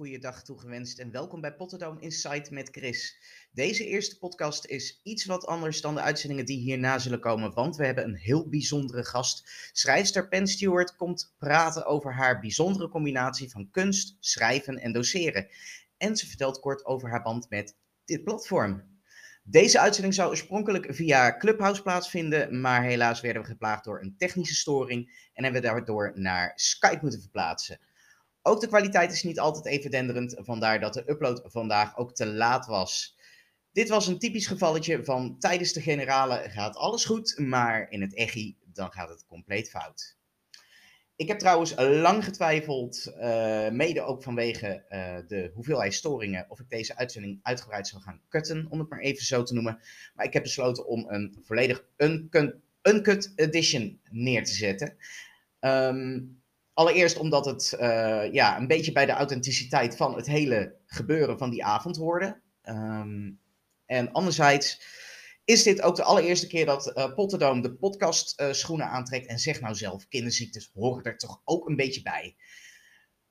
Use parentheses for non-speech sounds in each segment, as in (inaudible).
goede dag toegewenst en welkom bij Potterdome Insight met Chris. Deze eerste podcast is iets wat anders dan de uitzendingen die hierna zullen komen, want we hebben een heel bijzondere gast. Schrijfster Pen Stewart komt praten over haar bijzondere combinatie van kunst, schrijven en doseren. En ze vertelt kort over haar band met dit platform. Deze uitzending zou oorspronkelijk via Clubhouse plaatsvinden, maar helaas werden we geplaagd door een technische storing en hebben we daardoor naar Skype moeten verplaatsen. Ook de kwaliteit is niet altijd even denderend, vandaar dat de upload vandaag ook te laat was. Dit was een typisch gevalletje van tijdens de generale gaat alles goed, maar in het echi dan gaat het compleet fout. Ik heb trouwens lang getwijfeld, uh, mede ook vanwege uh, de hoeveelheid storingen, of ik deze uitzending uitgebreid zou gaan cutten, om het maar even zo te noemen. Maar ik heb besloten om een volledig uncut, uncut edition neer te zetten. Um, Allereerst omdat het uh, ja, een beetje bij de authenticiteit van het hele gebeuren van die avond hoorde. Um, en anderzijds is dit ook de allereerste keer dat uh, de podcast uh, schoenen aantrekt. En zeg nou zelf, kinderziektes horen er toch ook een beetje bij.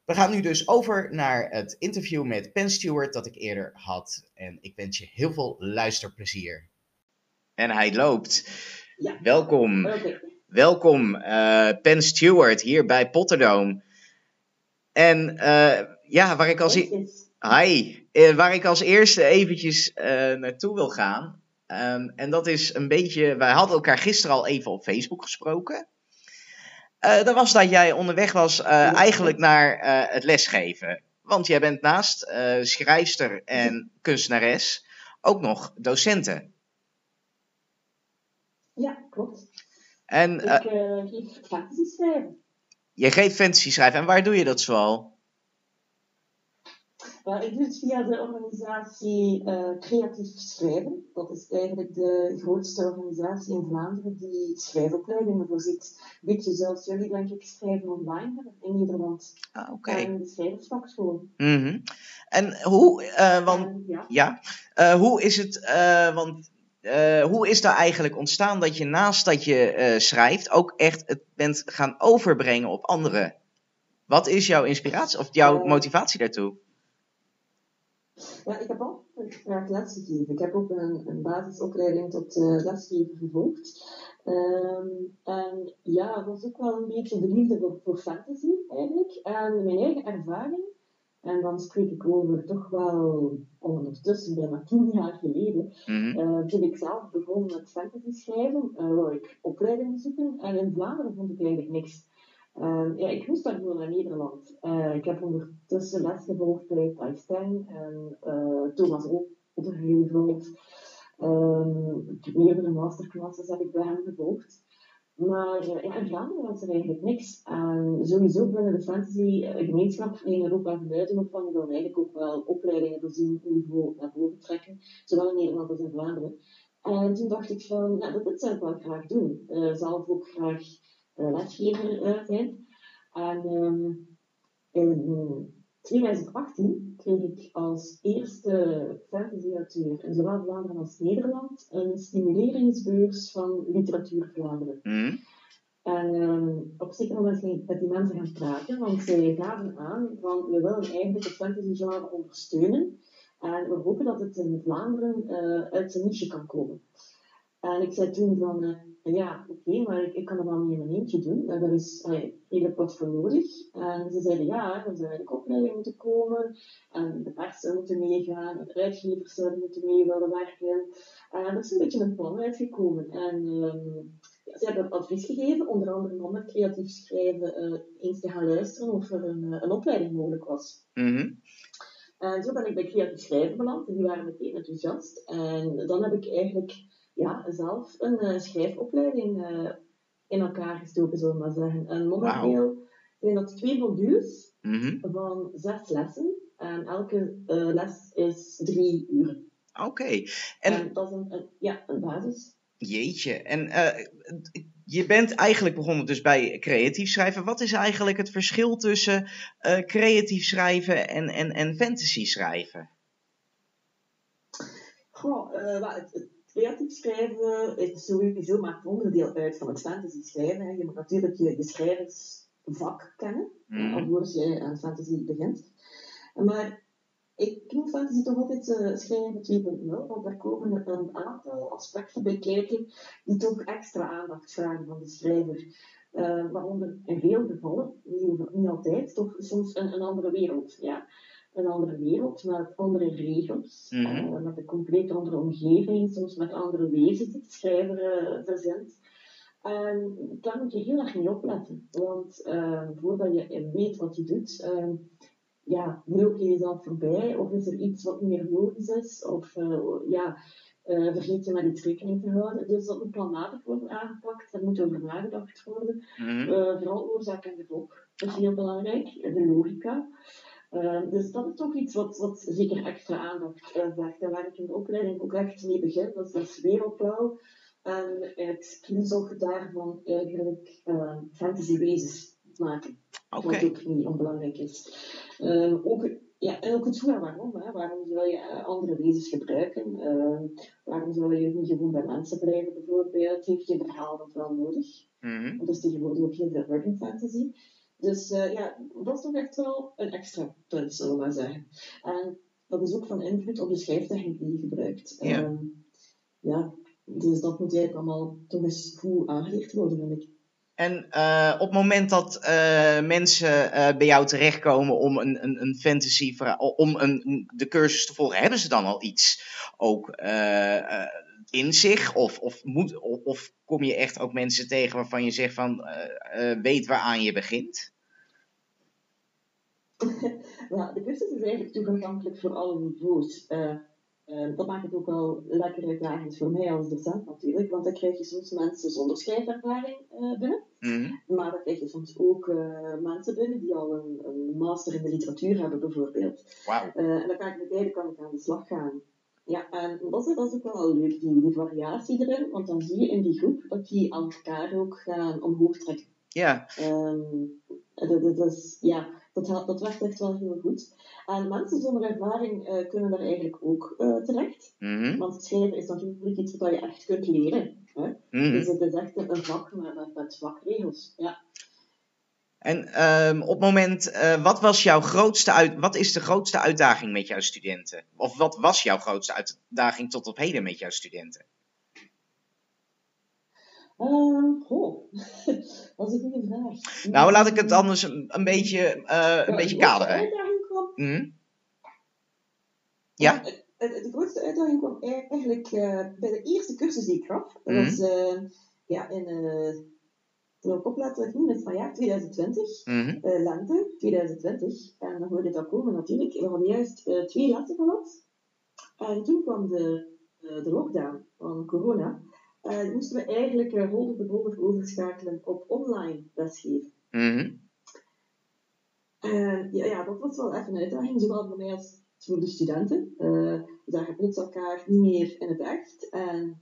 We gaan nu dus over naar het interview met Pen Stewart dat ik eerder had. En ik wens je heel veel luisterplezier. En hij loopt. Ja. Welkom. Okay. Welkom, uh, Pen Stewart, hier bij Potterdome. En uh, ja, waar ik als, e Hi. Uh, waar ik als eerste eventjes naartoe wil gaan. Um, en dat is een beetje, wij hadden elkaar gisteren al even op Facebook gesproken. dat was dat jij onderweg was eigenlijk naar het lesgeven. Want jij bent naast schrijfster en kunstenares ook nog docenten. Ja, klopt. En, ik uh, geef fantasy schrijven. Je geeft fantasy schrijven. En waar doe je dat zoal? Uh, ik doe het via de organisatie uh, Creatief Schrijven. Dat is eigenlijk de grootste organisatie in Vlaanderen die schrijfopleidingen voorziet. Een beetje zoals jullie, denk ik, schrijven online hebben in Nederland. Ah, oké. Okay. En de schrijversvakschool. Mm -hmm. En hoe, want, ja, ja hoe is het, want uh, hoe is daar eigenlijk ontstaan dat je naast dat je uh, schrijft ook echt het bent gaan overbrengen op anderen? Wat is jouw inspiratie of jouw motivatie daartoe? Ja, ik heb altijd graag lesgegeven. Ik heb ook een, een basisopleiding tot uh, lesgever gevolgd. Um, en ja, dat was ook wel een beetje de liefde voor, voor fantasy eigenlijk. En mijn eigen ervaring en dan spreek ik over toch wel ondertussen, bijna tien jaar geleden, mm -hmm. toen ik zelf begon met fantasy schrijven, uh, wou ik opleidingen zoeken. En in Vlaanderen vond ik eigenlijk niks. Uh, ja, ik moest daarvoor naar Nederland. Uh, ik heb ondertussen les gevolgd bij Thijs Stijn en Thomas Overgeveld. Um, meerdere masterclasses heb ik bij hem gevolgd. Maar ja, in Vlaanderen was er eigenlijk niks. En sowieso binnen de fantasy-gemeenschap in Europa en buitenopvang wil eigenlijk ook wel opleidingen voorzien niveau naar boven trekken, zowel in Nederland als in Vlaanderen. En toen dacht ik van, nou, dat zou ik wel graag doen. Uh, zelf ook graag uh, lesgever uh, zijn. En um, in 2018 ik als eerste fantasy-auteur in zowel Vlaanderen als Nederland een stimuleringsbeurs van Literatuur Vlaanderen. Mm. En um, op zeker moment ging ik met die mensen gaan praten, want zij gaven aan van we willen eigenlijk het fantasy-genre ondersteunen en we hopen dat het in Vlaanderen uh, uit zijn niche kan komen. En ik zei toen van, uh, ja, oké, okay, maar ik, ik, kan het wel niet in mijn eentje doen. Uh, daar is redelijk wat voor nodig. En ze zeiden, ja, er zou eigenlijk opleiding moeten komen. En de pers zou moeten meegaan. En de uitgevers zouden moeten mee willen werken. En er is een beetje een plan uitgekomen. En um, ja, ze hebben advies gegeven, onder andere om met creatief schrijven uh, eens te gaan luisteren of er een, een opleiding mogelijk was. Mm -hmm. En zo ben ik bij creatief schrijven beland. En die waren meteen enthousiast. En dan heb ik eigenlijk ja, zelf een uh, schrijfopleiding uh, in elkaar gestoken, zullen we maar zeggen. En momenteel wow. zijn dat twee modules mm -hmm. van zes lessen. En elke uh, les is drie uur. Oké. Okay. En, en, dat is een, een, ja, een basis. Jeetje. En je bent eigenlijk begonnen dus bij creatief schrijven. Wat is eigenlijk het verschil tussen creatief schrijven en, en, en fantasy schrijven? Goh, het creatief schrijven is sowieso maar onderdeel uit van het fantasy schrijven. Hè. Je moet natuurlijk je, je schrijversvak kennen, mm. alvorens je aan fantasy begint. Maar ik noem fantasy toch altijd uh, schrijven 2.0, want daar komen een aantal aspecten bij kijken die toch extra aandacht vragen van de schrijver. Uh, waaronder in veel gevallen, niet, niet altijd, toch soms een, een, andere wereld. Ja. Een andere wereld met andere regels, mm -hmm. uh, met een compleet andere omgeving, soms met andere wezens die de schrijver verzint. En daar moet je heel erg mee opletten, want voordat je weet wat je doet, ja, loop je jezelf voorbij? Of is er iets wat meer logisch is? Of uh, ja, uh, vergeet je met iets rekening te houden? Dus dat moet planmatig worden aangepakt. Daar moet over nagedacht worden. Mm vooral oorzaak en gevolg. Dat is heel belangrijk. De logica. Dus dat is toch iets wat, wat zeker extra aandacht uh, vraagt. En waar ik in de opleiding ook echt mee begin, dat is, dat is wereldbouw. En het kiezog daarvan eigenlijk fantasy wezens maken. Okay. Wat ook niet onbelangrijk is. Uh, ook, ja, en ook het hoe en waarom. Hè. Waarom zou je eh, andere wezens gebruiken? Uh, waarom zou je niet gewoon bij mensen blijven bijvoorbeeld? Heeft je verhaal nog wel nodig? Mm -hmm. Want dat is tegenwoordig ook heel veel fantasy. Dus uh, ja, dat is echt wel een extra punt, zullen we maar zeggen. En dat is ook van invloed op de schrijftechniek die je gebruikt. Ja. Ehm, ja, dus dat moet eigenlijk allemaal toch eens goed aangeleerd worden, vind ik. En uh, op het moment dat uh, mensen uh, bij jou terechtkomen om een, een, een fantasy om een, de cursus te volgen, hebben ze dan al iets ook in zich? Of, of, moet, of, of, kom je echt ook mensen tegen waarvan je zegt van weet waaraan je begint? (laughs) nou, de cursus is eigenlijk toegankelijk voor alle niveaus. Uh, dat maakt het ook wel lekker uitdagend voor mij als docent natuurlijk, want dan krijg je soms mensen zonder schrijfervaring uh, binnen, mm maar dan krijg je soms ook uh, mensen binnen die al een, een, master in de literatuur hebben bijvoorbeeld. Wow. en dan kan ik met beide kan ik aan de slag gaan. Ja, en dat is, dat is ook wel leuk, die, die variatie erin, want dan zie je in die groep dat die aan elkaar ook gaan omhoog trekken. Ja. Um, dat, dat, is, ja, dat, dat werkt echt wel heel goed. En mensen zonder ervaring uh, kunnen daar eigenlijk ook uh, terecht. Mm -hmm. Want schrijven is natuurlijk iets wat je echt kunt leren. Hè? Mm -hmm. Dus het is echt een vak met, met, met vakregels. Ja. En um, op het moment, uh, wat, was jouw grootste uit, wat is de grootste uitdaging met jouw studenten? Of wat was jouw grootste uitdaging tot op heden met jouw studenten? Uh, goh, (laughs) dat is een goede vraag. Nou, laat ik het anders een, een beetje, uh, een beetje kaderen. Mm. Ja? De, de, grootste uitdaging kwam eigenlijk uh, bij de eerste cursus die ik gaf. Dat mm. was ja, in, toen ik opleiding ging, het van jaar 2020, mm. lente 2020. En dan hoorde het al komen natuurlijk. We hadden juist twee lessen gehad. En toen kwam de, de lockdown van corona uh, moesten we eigenlijk uh, holder de bolder overschakelen op online lesgeven. Mm ja, ja, dat was wel even een uitdaging, zowel voor mij als voor de studenten. Uh, we zagen plots elkaar niet meer in het echt. En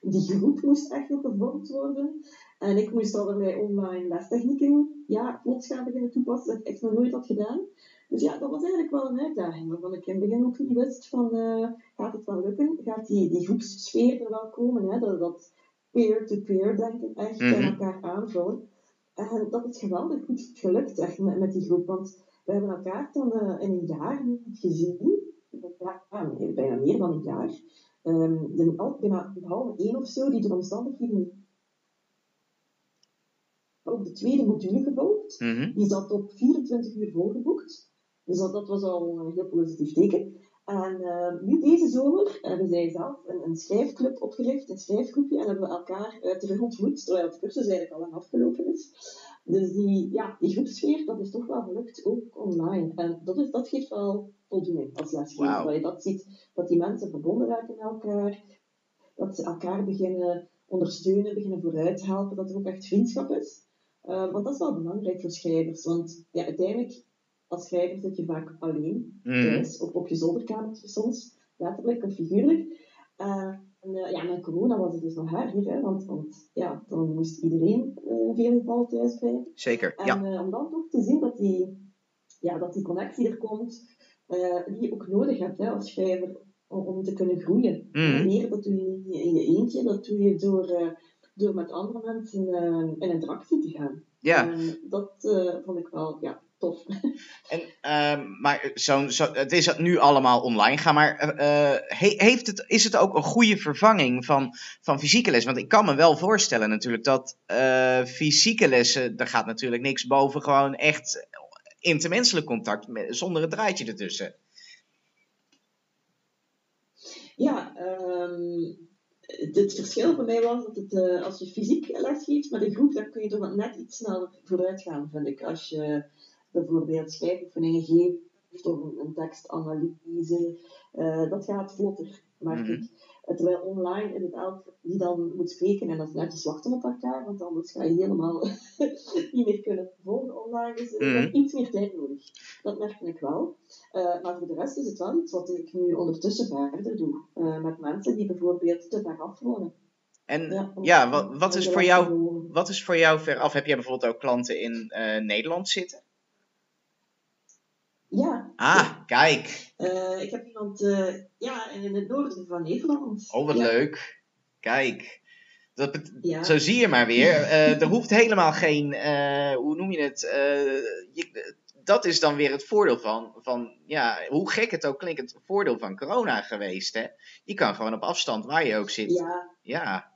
die groep moest echt nog gevormd worden. En ik moest allerlei online lestechnieken ja, plots gaan beginnen toepassen, dat ik echt nog nooit had gedaan. Dus ja, dat was eigenlijk wel een uitdaging, waarvan ik in het begin ook niet wist van, uh, gaat het wel lukken? Gaat die, die groepssfeer er wel komen? Hè? Dat, dat peer-to-peer denken echt mm elkaar aanvullen. En dat is geweldig goed gelukt echt met, met die groep, want we hebben elkaar dan uh, in een jaar niet gezien. Ja, bijna meer dan een jaar. Um, de, bijna behalve één of zo die door omstandigheden de tweede module gevolgd. Mm Die zat op 24 uur volgeboekt. Dus dat, dat was al een heel positief teken. En uh, nu deze zomer hebben zij zelf een, een schrijfclub opgericht, een schrijfgroepje, en hebben we elkaar uh, terug ontmoet, terwijl de cursus eigenlijk al lang afgelopen is. Dus die, ja, die groepsfeer, dat is toch wel gelukt, ook online. En dat, is, dat geeft wel voldoening als lesgever. Wow. Dat je dat ziet, dat die mensen verbonden raken met elkaar, dat ze elkaar beginnen ondersteunen, beginnen vooruit helpen, dat er ook echt vriendschap is. Uh, want dat is wel belangrijk voor schrijvers, want ja, uiteindelijk als schrijver zit je vaak alleen mm. thuis, of op je zolderkamertje soms, letterlijk of figuurlijk. Uh, en, uh, ja, met corona was het dus nog erger, hè, want, want ja, dan moest iedereen in veel gevallen thuis blijven. Zeker, en, ja. om dan toch te zien dat die, ja, dat die connectie er komt, die je ook nodig hebt hè, als schrijver om, om te kunnen groeien. Mm. Leren, dat doe je niet in je eentje, dat doe je door, door met andere mensen in interactie te gaan. Ja. En dat vond ik wel, ja, tof. (laughs) En, ehm, maar zo, zo, het is nu allemaal online gaan, maar eh, heeft het, is het ook een goede vervanging van, van fysieke les? Want ik kan me wel voorstellen natuurlijk dat uh, fysieke lessen, daar gaat natuurlijk niks boven gewoon echt intermenselijk contact met, zonder het draadje ertussen. Ja, um, het verschil voor mij was dat het, uh, als je fysiek les geeft met een groep, dan kun je toch net iets sneller vooruit gaan, vind ik. Als je bijvoorbeeld schrijfoefeningen geeft of een, tekstanalyse, uh, dat gaat vlotter, merk ik. Terwijl online is het elk die dan moet spreken en dat is netjes wachten op elkaar, want anders ga je helemaal (laughs) niet meer kunnen volgen online. Dus is mm. iets meer tijd nodig. Dat merk ik wel. Uh, maar voor de rest is het wel iets wat ik nu ondertussen verder doe. Uh, met mensen die bijvoorbeeld te ver afwonen. En ja, ja wat, wat, is voor jou, wat is voor jou ver af? Heb jij bijvoorbeeld ook klanten in uh, Nederland zitten? Ja. Ah, kijk. Uh, ik heb iemand uh, ja, in het noorden van Nederland. Oh, wat ja. leuk. Kijk. Dat ja. Zo zie je maar weer. Uh, er hoeft helemaal geen, hoe noem je het? Je, dat is dan weer het voordeel van, van, ja, hoe gek het ook klinkt, het voordeel van corona geweest. Hè? Je kan gewoon op afstand, waar je ook zit. Ja. Ja.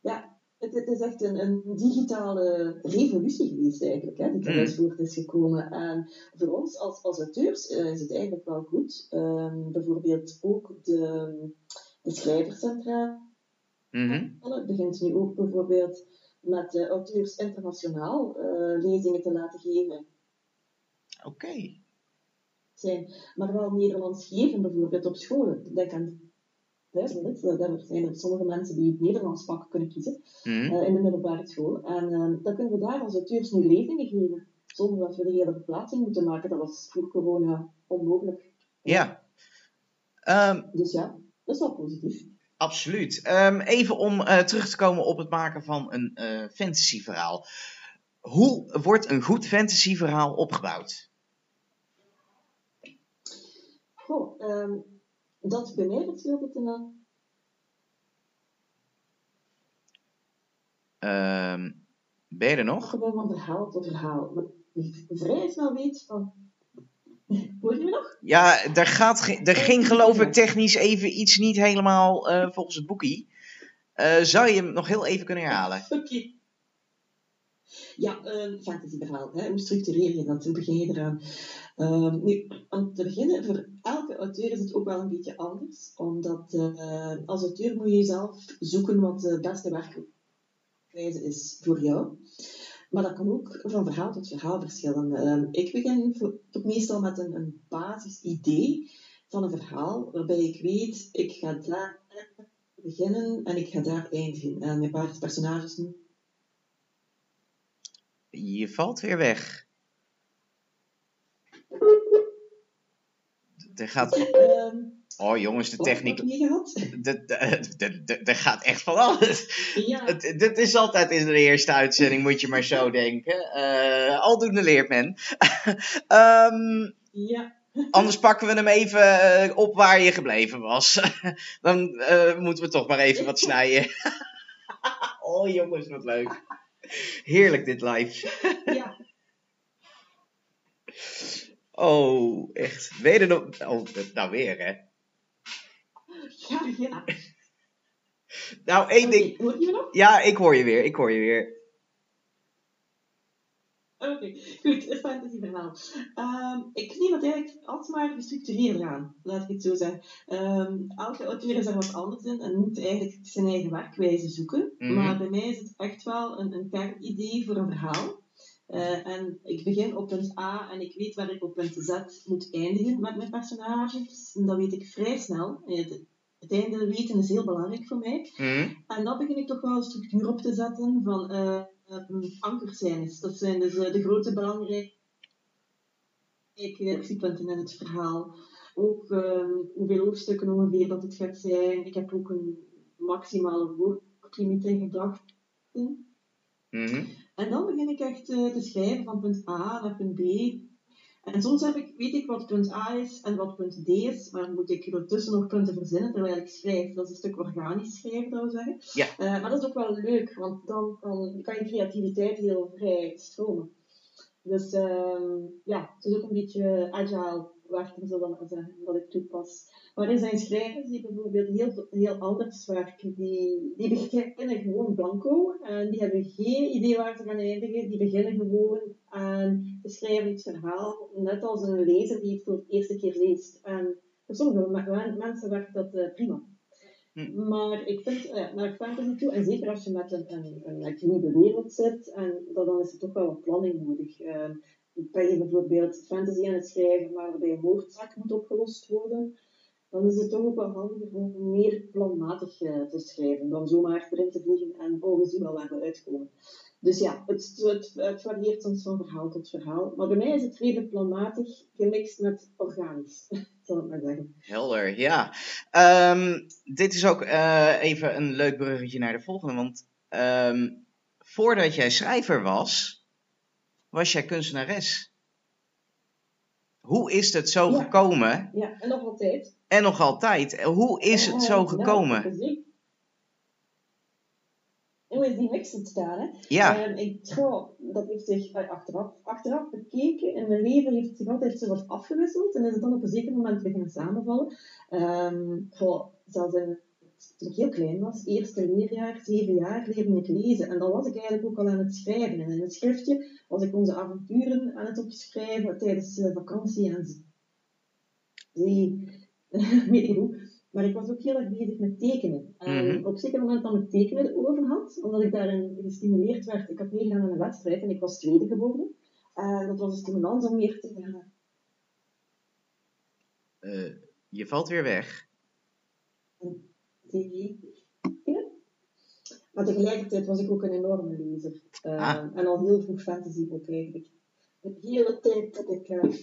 Ja, het, het, is echt een, een, digitale revolutie geweest eigenlijk, hè, die eruit voort is gekomen. En voor ons als, als auteurs uh, is het eigenlijk wel goed. Um, bijvoorbeeld ook de, de schrijverscentra. Mm -hmm. Het begint nu ook bijvoorbeeld met uh, auteurs internationaal uh, lezingen te laten geven. Oké. Okay. Zijn, maar wel Nederlands geven bijvoorbeeld op scholen. Denk aan Duitsland. Daar zijn er sommige mensen die het Nederlands vak kunnen kiezen mm. uh, in de middelbare school. En uh, dan kunnen we daar als auteurs nu lezingen geven, zonder dat we de hele verplaatsing moeten maken. Dat was voor corona onmogelijk. Ja. Um, dus ja, dat is wel positief. Absoluut. Um, even om uh, terug te komen op het maken van een fantasyverhaal. Hoe wordt een goed fantasyverhaal opgebouwd? Goh, um, dat het dan. Um, ben je er nog? Gewoon van verhaal tot verhaal. Vrij snel weet van. Hoor je me nog? Ja, er, gaat er ging geloof ik technisch even iets niet helemaal uh, volgens het boekie. Uh, zou je hem nog heel even kunnen herhalen? (laughs) Oké. Okay. Ja, een fantasyverhaal. Hè? Hoe structureer je dat? Hoe begin je eraan? Um, nu, om te beginnen, voor elke auteur is het ook wel een beetje anders. Omdat uh, als auteur moet je jezelf zoeken wat de beste werkwijze is voor jou. Maar dat kan ook van verhaal tot verhaal verschillen. Um, ik begin meestal met een, een basisidee van een verhaal, waarbij ik weet, ik ga daar beginnen en ik ga daar eindigen. En paar personages je valt weer weg. Er gaat. Oh jongens, de techniek. (laughs) Er gaat echt van alles. Ja. Dit is altijd in de eerste uitzending, moet je maar zo (laughs) denken. Uh, aldoende leert men. um, (laughs) ja. Anders pakken we hem even op waar je gebleven was. Dan uh, moeten we toch maar even wat snijden. oh jongens, wat leuk. Heerlijk dit live. Ja. Oh, echt. Je er nog... Oh, nou weer, hè? Ja, ja. Nou, één okay, ding... Hoor je me nog? Ja, ik hoor je weer. Ik hoor je weer. Oké, okay, goed. Een fantasyverhaal. Um, ik neem het eigenlijk altijd maar gestructureerd aan, laat ik het zo zeggen. Um, elke auteur is er wat anders in en moet eigenlijk zijn eigen werkwijze zoeken. Mhm. Maar bij mij is het echt wel een, een kernidee voor een verhaal. Uh, en ik begin op punt A en ik weet waar ik op punt Z moet eindigen met mijn personages. En dat weet ik vrij snel. Het, het einde weten is heel belangrijk voor mij. Mhm. En dan begin ik toch wel een structuur op te zetten van uh, um, ankerscènes. Dat zijn dus uh, de grote belangrijke actiepunten in het verhaal. Ook um, hoeveel hoofdstukken ongeveer dat het gaat zijn. Ik heb ook een maximale woordlimiet in gedachten. Mhm. En dan begin ik echt uh, te schrijven van punt A naar punt B. En soms heb ik, weet ik wat punt A is en wat punt D is, maar moet ik ertussen nog punten verzinnen terwijl ik schrijf. Dat is een stuk organisch schrijven, zou ik zeggen. Ja. Uh, maar dat is ook wel leuk, want dan kan, kan je creativiteit heel vrij stromen. Dus ehm, ja, het is ook een beetje agile werken, zullen we maar zeggen, dat ik toepas. Maar er zijn schrijvers die bijvoorbeeld heel, heel anders werken. Die, die beginnen gewoon blanco en die hebben geen idee waar ze gaan eindigen. Die beginnen gewoon en ze schrijven het verhaal, net als een lezer die het voor de eerste keer leest. En voor sommige mensen werkt dat uh, prima. Hm. Maar ik vind, uh, naar fantasy toe, en zeker als je met een, een, een, nieuwe wereld zit, en dan is er toch wel wat planning nodig. Uh, ben je bijvoorbeeld fantasy aan het schrijven, waarbij een moordzaak moet opgelost worden, dan is het toch ook wel handiger om meer planmatig uh, te schrijven, dan zomaar erin te vliegen en oh, we zien wel waar we uitkomen. Dus ja, het, het, varieert soms van verhaal tot verhaal. Maar bij mij is het redelijk planmatig, gemixt met organisch, (laughs) zal ik maar zeggen. Helder, ja. Um, dit is ook uh, even een leuk bruggetje naar de volgende. Want um, voordat jij schrijver was, was jij kunstenares. Hoe is het zo ja. gekomen? Ja, en nog altijd. En nog altijd. Hoe is het zo gekomen? Nou, hoe is die mix ontstaan? Hè? Ja. Um, ik trouw, dat heeft zich achteraf, achteraf bekeken. In mijn leven heeft het zich altijd zo wat afgewisseld. En is het dan op een zeker moment beginnen samenvallen. Um, goh, zelfs in, toen ik heel klein was, eerste leerjaar, zeven jaar, leerde ik lezen. En dan was ik eigenlijk ook al aan het schrijven. En in het schriftje was ik onze avonturen aan het opschrijven tijdens uh, vakantie en zee. (laughs) weet ik hoe. Maar ik was ook heel erg bezig met tekenen. En mm -hmm. op zeker moment dat ik tekenen over had, omdat ik daarin gestimuleerd werd, ik had meegegaan aan een wedstrijd en ik was tweede geworden. En dat was een stimulans om meer te gaan. Uh, je valt weer weg. Ja. Maar tegelijkertijd was ik ook een enorme lezer. Uh, ah. En al heel vroeg fantasy ook eigenlijk. De hele tijd dat ik... Uh,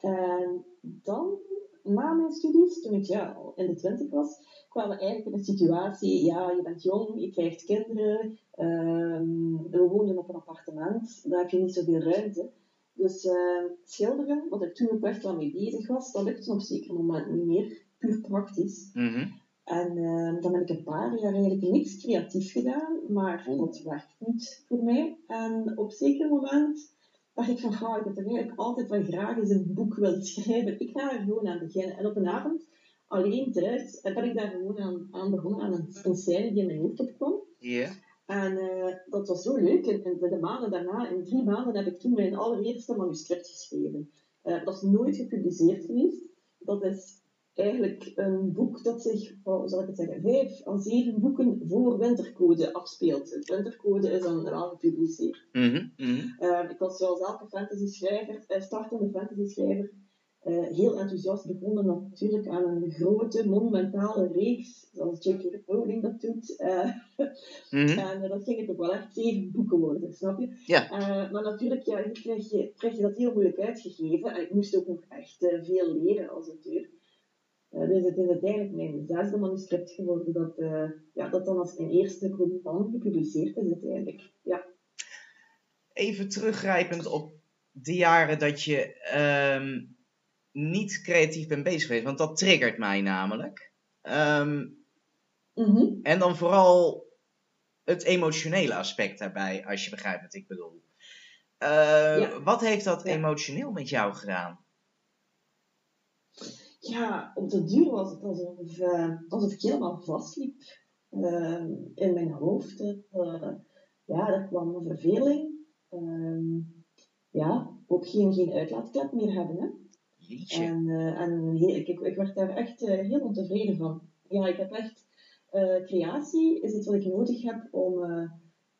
en dan na mijn studies, toen ik ja, al in de twintig was, kwamen we eigenlijk in een situatie, ja, je bent jong, je krijgt kinderen, um, we woonden op een appartement, daar heb je niet zoveel ruimte. Dus uh, schilderen, wat ik toen ook echt wel mee bezig was, dat lukte op een zeker moment niet meer, puur praktisch. Mm -hmm. En uh, dan heb ik een paar jaar eigenlijk niks creatief gedaan, maar dat werkt niet voor mij. En op zeker moment dacht ik van, ga ik heb er eigenlijk altijd wel graag eens een boek willen schrijven. Ik ga er gewoon aan beginnen. En op een avond, alleen thuis, ben ik daar gewoon aan, aan begonnen, aan een, een scène die in mijn hoofd opkwam. Ja. Yeah. En uh, dat was zo leuk. En, en de maanden daarna, in drie maanden, heb ik toen mijn allereerste manuscript geschreven. Uh, dat is nooit gepubliceerd geweest. Dat is eigenlijk een boek dat zich, hoe zal ik het zeggen, vijf à zeven boeken voor Wintercode afspeelt. Het Wintercode is dan eraan gepubliceerd. Mm -hmm. Mm -hmm. Uh, ik was zoals elke fantasy-schrijver, uh, startende fantasy-schrijver, uh, heel enthousiast begonnen natuurlijk aan een grote, monumentale reeks, zoals J.K. Rowling dat doet. (laughs) Mm -hmm. En dat gingen toch wel echt zeven boeken worden, snap je? Ja. maar natuurlijk, ja, krijg je, krijg je dat heel moeilijk uitgegeven. En ik moest ook nog echt veel leren als auteur. Uh, dus het is uiteindelijk mijn zesde manuscript geworden dat, uh, ja, dat dan als mijn eerste roman gepubliceerd is uiteindelijk. Ja. Even teruggrijpend op de jaren dat je um, niet creatief bent bezig geweest, want dat triggert mij namelijk. Um, mm -hmm. En dan vooral het emotionele aspect daarbij, als je begrijpt wat ik bedoel. Uh, ja. Wat heeft dat emotioneel met jou gedaan? Ja, op de duur was het alsof, uh, alsof ik helemaal vastliep uh, in mijn hoofd. Uh, ja, er kwam een verveling. ja, ook geen, geen uitlaatklep meer hebben. Hè. Jeetje. En, en heel, ik, ik, werd daar echt heel ontevreden van. Ja, ik heb echt... creatie is iets wat ik nodig heb om,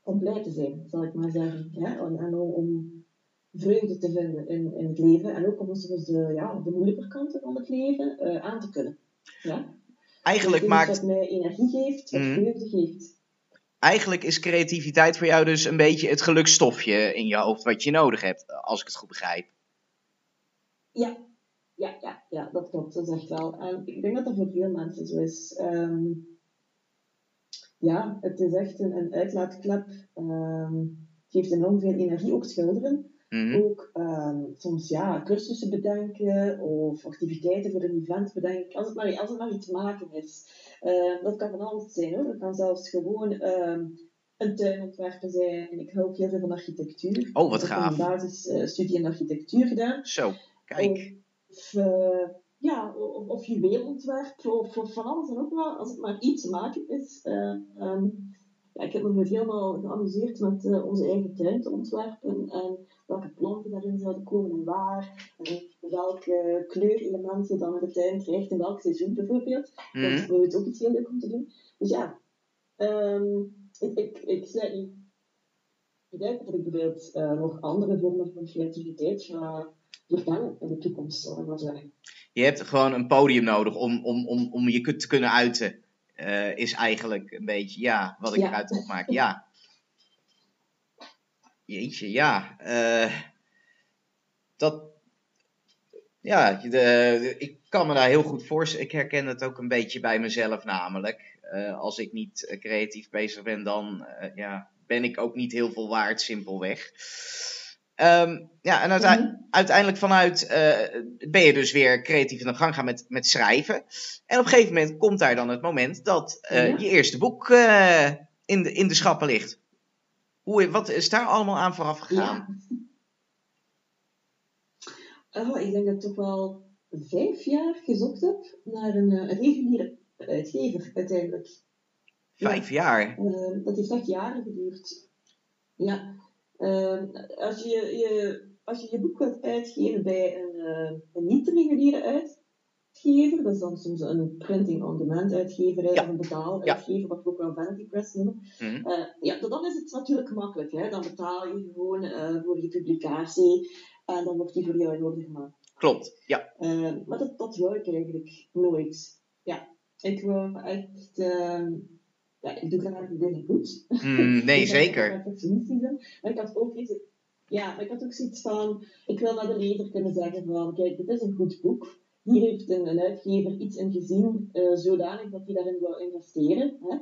om blij te zijn, zal ik maar zeggen. Ja? En, en om vreugde te vinden in, in het leven en ook om soms de, ja, de moeilijke kanten van het leven uh, aan te kunnen. Ja? Eigenlijk dus maakt... Wat mij energie geeft, wat mm. vreugde geeft. Eigenlijk is creativiteit voor jou dus een beetje het gelukstofje in je hoofd wat je nodig hebt, als ik het goed begrijp. Ja, ja, ja, ja dat klopt, dat is echt wel. En ik denk dat dat voor veel mensen zo is. Um, ja, het is echt een, een uitlaatklep. Um, geeft enorm veel energie, ook schilderen. Mm -hmm. Ook um, soms ja, cursussen bedenken of activiteiten voor een event bedenken, als het maar, als het maar iets maken is. Uh, dat kan van alles zijn hoor. Dat kan zelfs gewoon um, een tuin ontwerpen zijn. Ik hou ook heel veel van architectuur. Oh, wat ik gaaf. heb een basisstudie in architectuur gedaan. Zo, kijk. Of, uh, ja, of, of juweelontwerp, of, of van alles en ook wel, als het maar iets te maken is. Um, ja, ik heb me helemaal geamuseerd met uh, onze eigen tuin te ontwerpen en welke planten daarin zouden komen en waar. En welke kleurelementen dan in de tuin krijgt in welk seizoen bijvoorbeeld. Mm. Dat is bijvoorbeeld ook iets heel leuk om te doen. Dus ja, um, ik, ik, ik sluit niet uit dat ik bijvoorbeeld uh, nog andere vormen van creativiteit ga vervangen in de toekomst, zal ik maar zeggen. Je hebt gewoon een podium nodig om, om, om, om je te kunnen uiten. Uh, is eigenlijk een beetje, ja, wat ik ja. eruit opmaak. Ja. Jeetje, ja. Uh, dat. Ja, de, de, ik kan me daar heel goed voorstellen. Ik herken het ook een beetje bij mezelf, namelijk. Uh, als ik niet creatief bezig ben, dan ja, ben ik ook niet heel veel waard, simpelweg. Um, ja, en uite mm-hmm. uiteindelijk vanuit ben je dus weer creatief in de gang gaan met, met schrijven. En op een gegeven moment komt daar dan het moment dat je eerste boek in, de, in de schappen ligt. Hoe, wat is daar allemaal aan vooraf gegaan? Ja. Oh, ik denk dat ik toch wel vijf jaar gezocht heb naar een, een reguliere uitgever uiteindelijk. Vijf ja. jaar? dat heeft echt jaren geduurd. Ja. Uh, als, je, je, als je je boek wilt uitgeven bij een, uh, een niet-reguliere uitgever, dat is dan soms een printing-on-demand uitgever ja. of een betaaluitgever, ja. wat we ook wel vanity press noemen. Mm -hmm. uh, ja, dan is het natuurlijk makkelijk. Hè? Dan betaal je gewoon voor je publicatie en dan wordt die voor jou in orde gemaakt. Klopt, ja. maar dat, dat wou ik eigenlijk nooit. Ja, ik wil echt ehm, ja, ik doe graag dingen goed. Mm, (laughs) nee, zeker. Maar ik had ook iets, ja, maar ik had ook zoiets van, ik wil naar de lezer kunnen zeggen van, kijk, dit is een goed boek. Hier heeft een, een uitgever iets in gezien, uh, zodanig dat hij daarin wil investeren. Hè?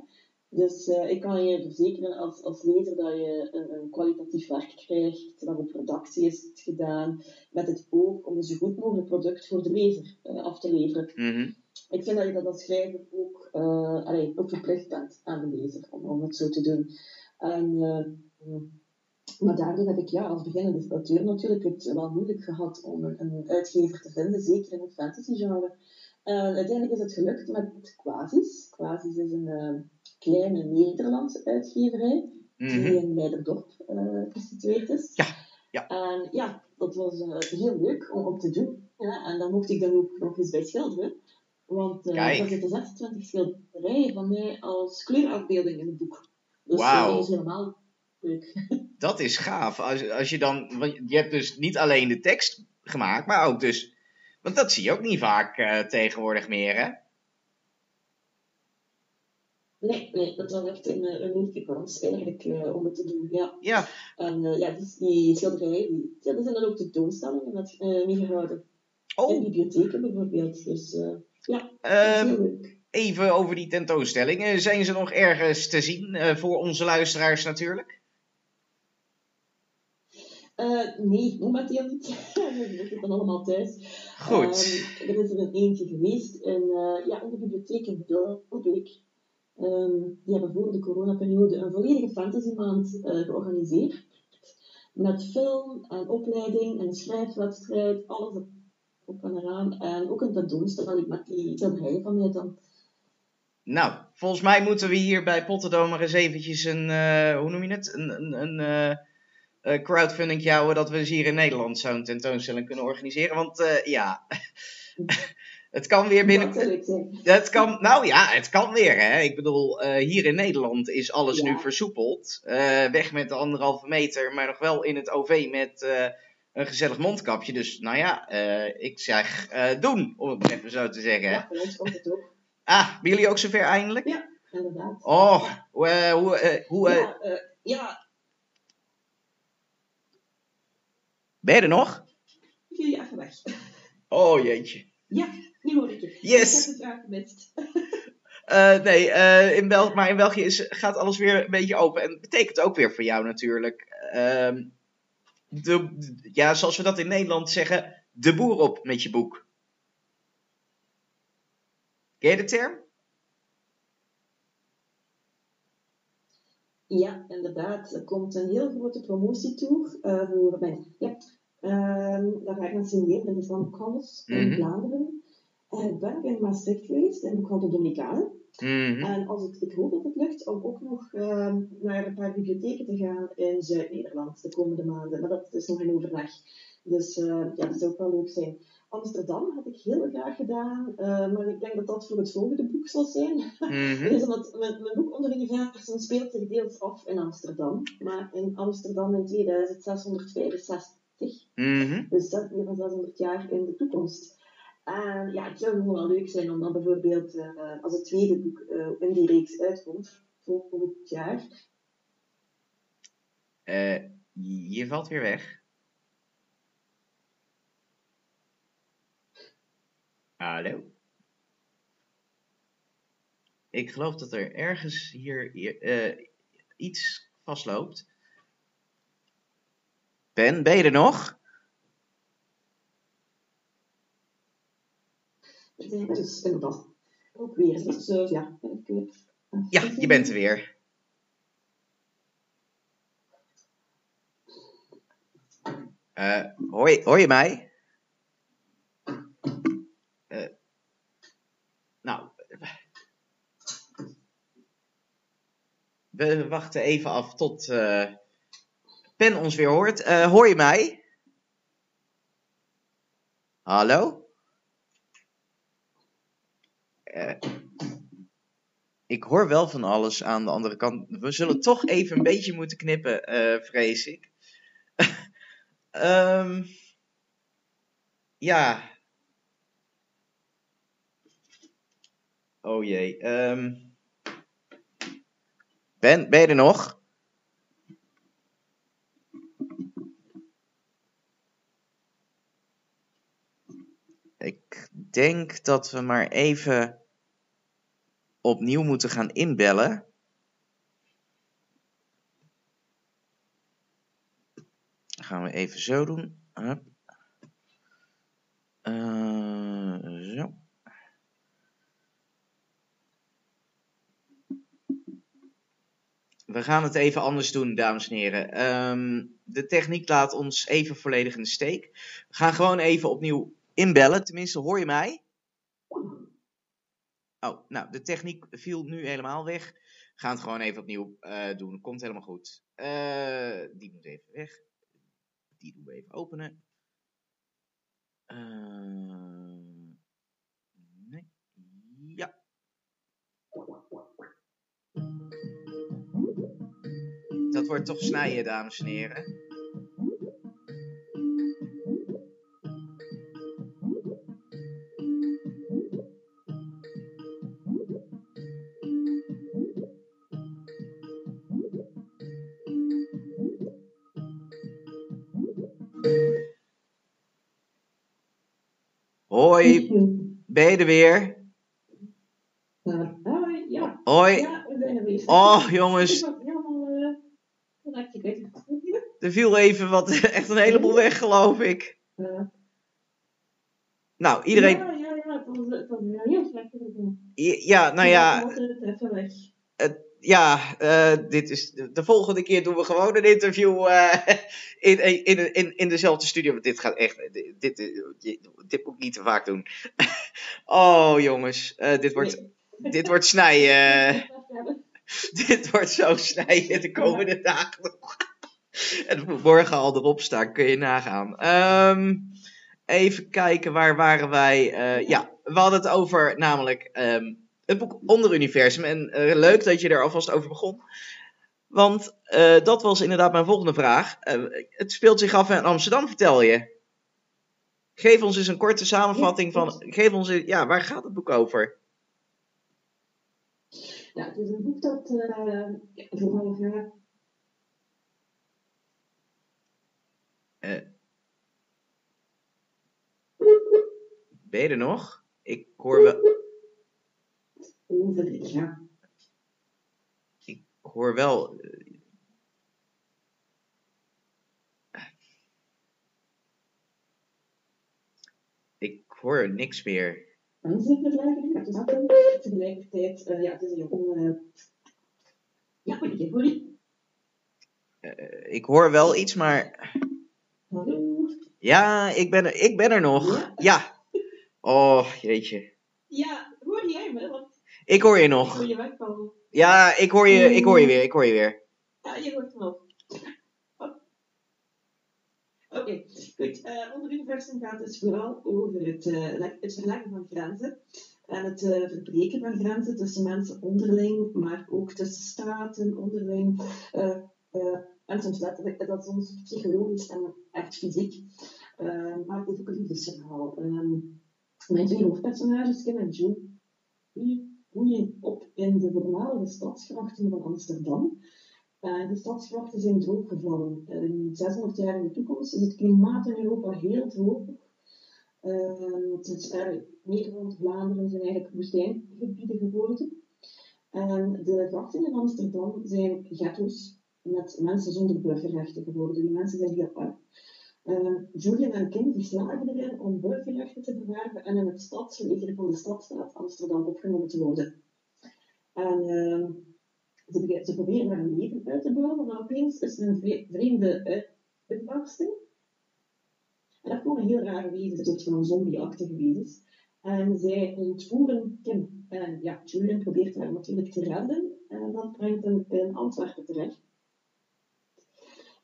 Dus uh, ik kan je verzekeren als, als lezer dat je een, een kwalitatief werk krijgt, dat een productie is gedaan, met het oog om een zo goed mogelijk product voor de lezer uh, af te leveren. Mm -hmm. Ik vind dat je dat als schrijver ook, allee, ook verplicht bent aan de lezer om, om het zo te doen. En, maar daardoor heb ik ja, als beginnende auteur natuurlijk het wel moeilijk gehad om een, een uitgever te vinden, zeker in het fantasy genre. Uh, uiteindelijk is het gelukt met Quasis. Quasis is een uh, kleine Nederlandse uitgeverij mm -hmm. die in Leiderdorp uh, gesitueerd is. Ja, ja. En ja, dat was heel leuk om, om te doen. Ja, en dan mocht ik dan ook nog eens bij schilderen. Want er zitten 26 schilderijen van mij als kleurafbeelding in het boek. Dus wow. dat is helemaal. (laughs) Dat is gaaf. Als, als je dan, want je hebt dus niet alleen de tekst gemaakt, maar ook dus, want dat zie je ook niet vaak uh, tegenwoordig meer, hè? Nee, nee, dat was echt een, een unieke kans eigenlijk uh, om het te doen, ja. Ja. En uh, ja, dus die schilderijen, die, ja, er zijn dan ook tentoonstellingen met uh, meegehouden. Oh. In bibliotheken bijvoorbeeld, dus ja, um, even over die tentoonstellingen. Zijn ze nog ergens te zien voor onze luisteraars natuurlijk? Uh, nee, momenteel niet. (laughs) We zitten allemaal thuis. Goed. Um, er is er een eentje geweest in, uh, ja, in de bibliotheek in Bilbeek. Um, die hebben voor de coronaperiode een volledige fantasymaand uh, georganiseerd. Met film en opleiding en schrijfwedstrijd, alles op en eraan. En ook een tentoonstelling met die schilderijen van mij dan. Nou, volgens mij moeten we hier bij Potterdome maar eens eventjes een, hoe noem je het, een, een, een uh, crowdfunding houden dat we eens hier in Nederland zo'n tentoonstelling kunnen organiseren. Want uh, ja, (laughs) het kan weer binnen... Het kan, nou ja, het kan weer hè. Ik bedoel, hier in Nederland is alles ja. nu versoepeld. weg met de anderhalve meter, maar nog wel in het OV met een gezellig mondkapje. Dus nou ja, ik zeg doen, om het even zo te zeggen. Ja, voor ons komt het ook. Ah, ben jullie ook zover eindelijk? Ja, inderdaad. Oh, hoe... Hoe, hoe ja, ja. Ben je er nog? Ben even weg. Oh, jeetje. Ja, nu hoor ik je. Yes. Ik heb het gemist. Uh, (laughs) nee, uh, in Bel maar in België is, gaat alles weer een beetje open. En dat betekent ook weer voor jou natuurlijk. Uh, de, ja, zoals we dat in Nederland zeggen, de boer op met je boek. Ken je de term? Ja, inderdaad. Er komt een heel grote promotietour uh, voor mij. Ja, uh, daar ga ik naar signeren in de College in Vlaanderen. Uh, ik ben in Maastricht geweest, in de Dominicaan. Mm En als ik, ik hoop dat het lukt om ook nog uh, naar een paar bibliotheken te gaan in Zuid-Nederland de komende maanden. Maar dat is nog in overleg. Dus uh, ja, dat zou ook wel leuk zijn. Amsterdam had ik heel graag gedaan, uh, maar ik denk dat dat voor het volgende boek zal zijn. (laughs) Mm-hmm. dus omdat mijn, mijn boek onder universen speelt zich deels af in Amsterdam, maar in Amsterdam in 2665. Mm-hmm. Dus dat is 600 jaar in de toekomst. En ja, het zou gewoon wel leuk zijn om dan bijvoorbeeld, uh, als het tweede boek uh, in die reeks uitkomt, volgend jaar. je valt weer weg. Hallo? Ik geloof dat er ergens hier uh, iets vastloopt. Ben, ben je er nog? Dus inderdaad. Ook weer. Dus ja, Ja, je bent er weer. Uh, hoor, je, hoor je mij? We wachten even af tot uh, Pen ons weer hoort. Uh, hoor je mij? Hallo? Uh, ik hoor wel van alles aan de andere kant. We zullen toch even een beetje moeten knippen, vrees ik. um, (laughs) ja. Oh jee. Um, ben, ben je er nog? Ik denk dat we maar even opnieuw moeten gaan inbellen. gaan we even zo doen. Hup. Uh, zo. We gaan het even anders doen, dames en heren. Um, de techniek laat ons even volledig in de steek. We gaan gewoon even opnieuw inbellen. Tenminste, hoor je mij? Oh, nou, de techniek viel nu helemaal weg. We gaan het gewoon even opnieuw uh, doen. Komt helemaal goed. Uh, die moet even weg. Die doen we even openen. Uh, wordt toch snijden, dames en heren. Hoi, ben je er weer? Hoi, ja. Hoi. Ja, we er weer. Oh, jongens. Er viel even wat, (laughs) echt een heleboel weg, geloof ik. Ja. Nou, iedereen. Ja, ja, ja, het was, het was heel slecht. Ja, nou ja. Het, ja, uh, dit is, de volgende keer doen we gewoon een interview (laughs) uh, in, in, in, in dezelfde studio. Want dit gaat echt, dit, dit, dit moet ik niet te vaak doen. (laughs) oh jongens, uh, dit wordt, nee. dit wordt snijden. dit wordt zo snijden de komende dagen nog. (laughs) en morgen al erop staan, kun je nagaan. Um, even kijken, waar waren wij? Uh, ja, we hadden het over namelijk um, het boek Onder Universum. En uh, leuk dat je er alvast over begon. Want uh, dat was inderdaad mijn volgende vraag. het speelt zich af in Amsterdam, vertel je. Geef ons eens een korte samenvatting van. Geef ons, ja, waar gaat het boek over? Ja, het is een boek dat uh, vooral Uh, ben je er nog? Ik hoor wel. Ja. Ik hoor wel. Ik hoor niks meer. En zit tegelijkertijd, tegelijkertijd, uh, ja, het is een ja, goeie. Eh, ik hoor wel iets, maar... Hallo? Ja, ik ben er, ik ben er nog. Ja? Ja. Oh, jeetje. Ja, hoor jij me? Want Ik hoor je ik nog. hoor je. Ja, ik hoor je, ik hoor je weer, ik hoor je weer. Ja, je hoort me nog. (laughs) Oké, goed. Eh onder universum gaat het vooral over het, eh, het verleggen van grenzen. En het eh, verbreken van grenzen tussen mensen onderling, maar ook tussen staten onderling. eh, en soms letterlijk, dat is soms psychologisch en echt fysiek. Eh, maar het is ook een liefdesverhaal. Ehm, mijn twee hoofdpersonages, Kim en Joe, die groeien op in de voormalige stadsgrachten van Amsterdam. Uh, de stadsgrachten zijn drooggevallen. In 600 jaar in de toekomst is het klimaat in Europa heel droog. Uh, het is, uh, Nederland, Vlaanderen zijn eigenlijk woestijngebieden geworden. En de grachten in Amsterdam zijn ghetto's met mensen zonder burgerrechten geworden. Die mensen zijn heel arm. Uh, Julian en Kim die slagen erin om burgerrechten te verwerven en in het stadsleger van de stadstaat Amsterdam opgenomen te worden. En uh, ze, proberen daar een leven uit te bouwen, maar opeens is er een vre- vreemde uitbarsting. En daar komen heel rare wezens, soort van zombie-achtige wezens. En zij ontvoeren Kim. En ja, Julian probeert haar natuurlijk te redden. En dat brengt hem in Antwerpen terecht.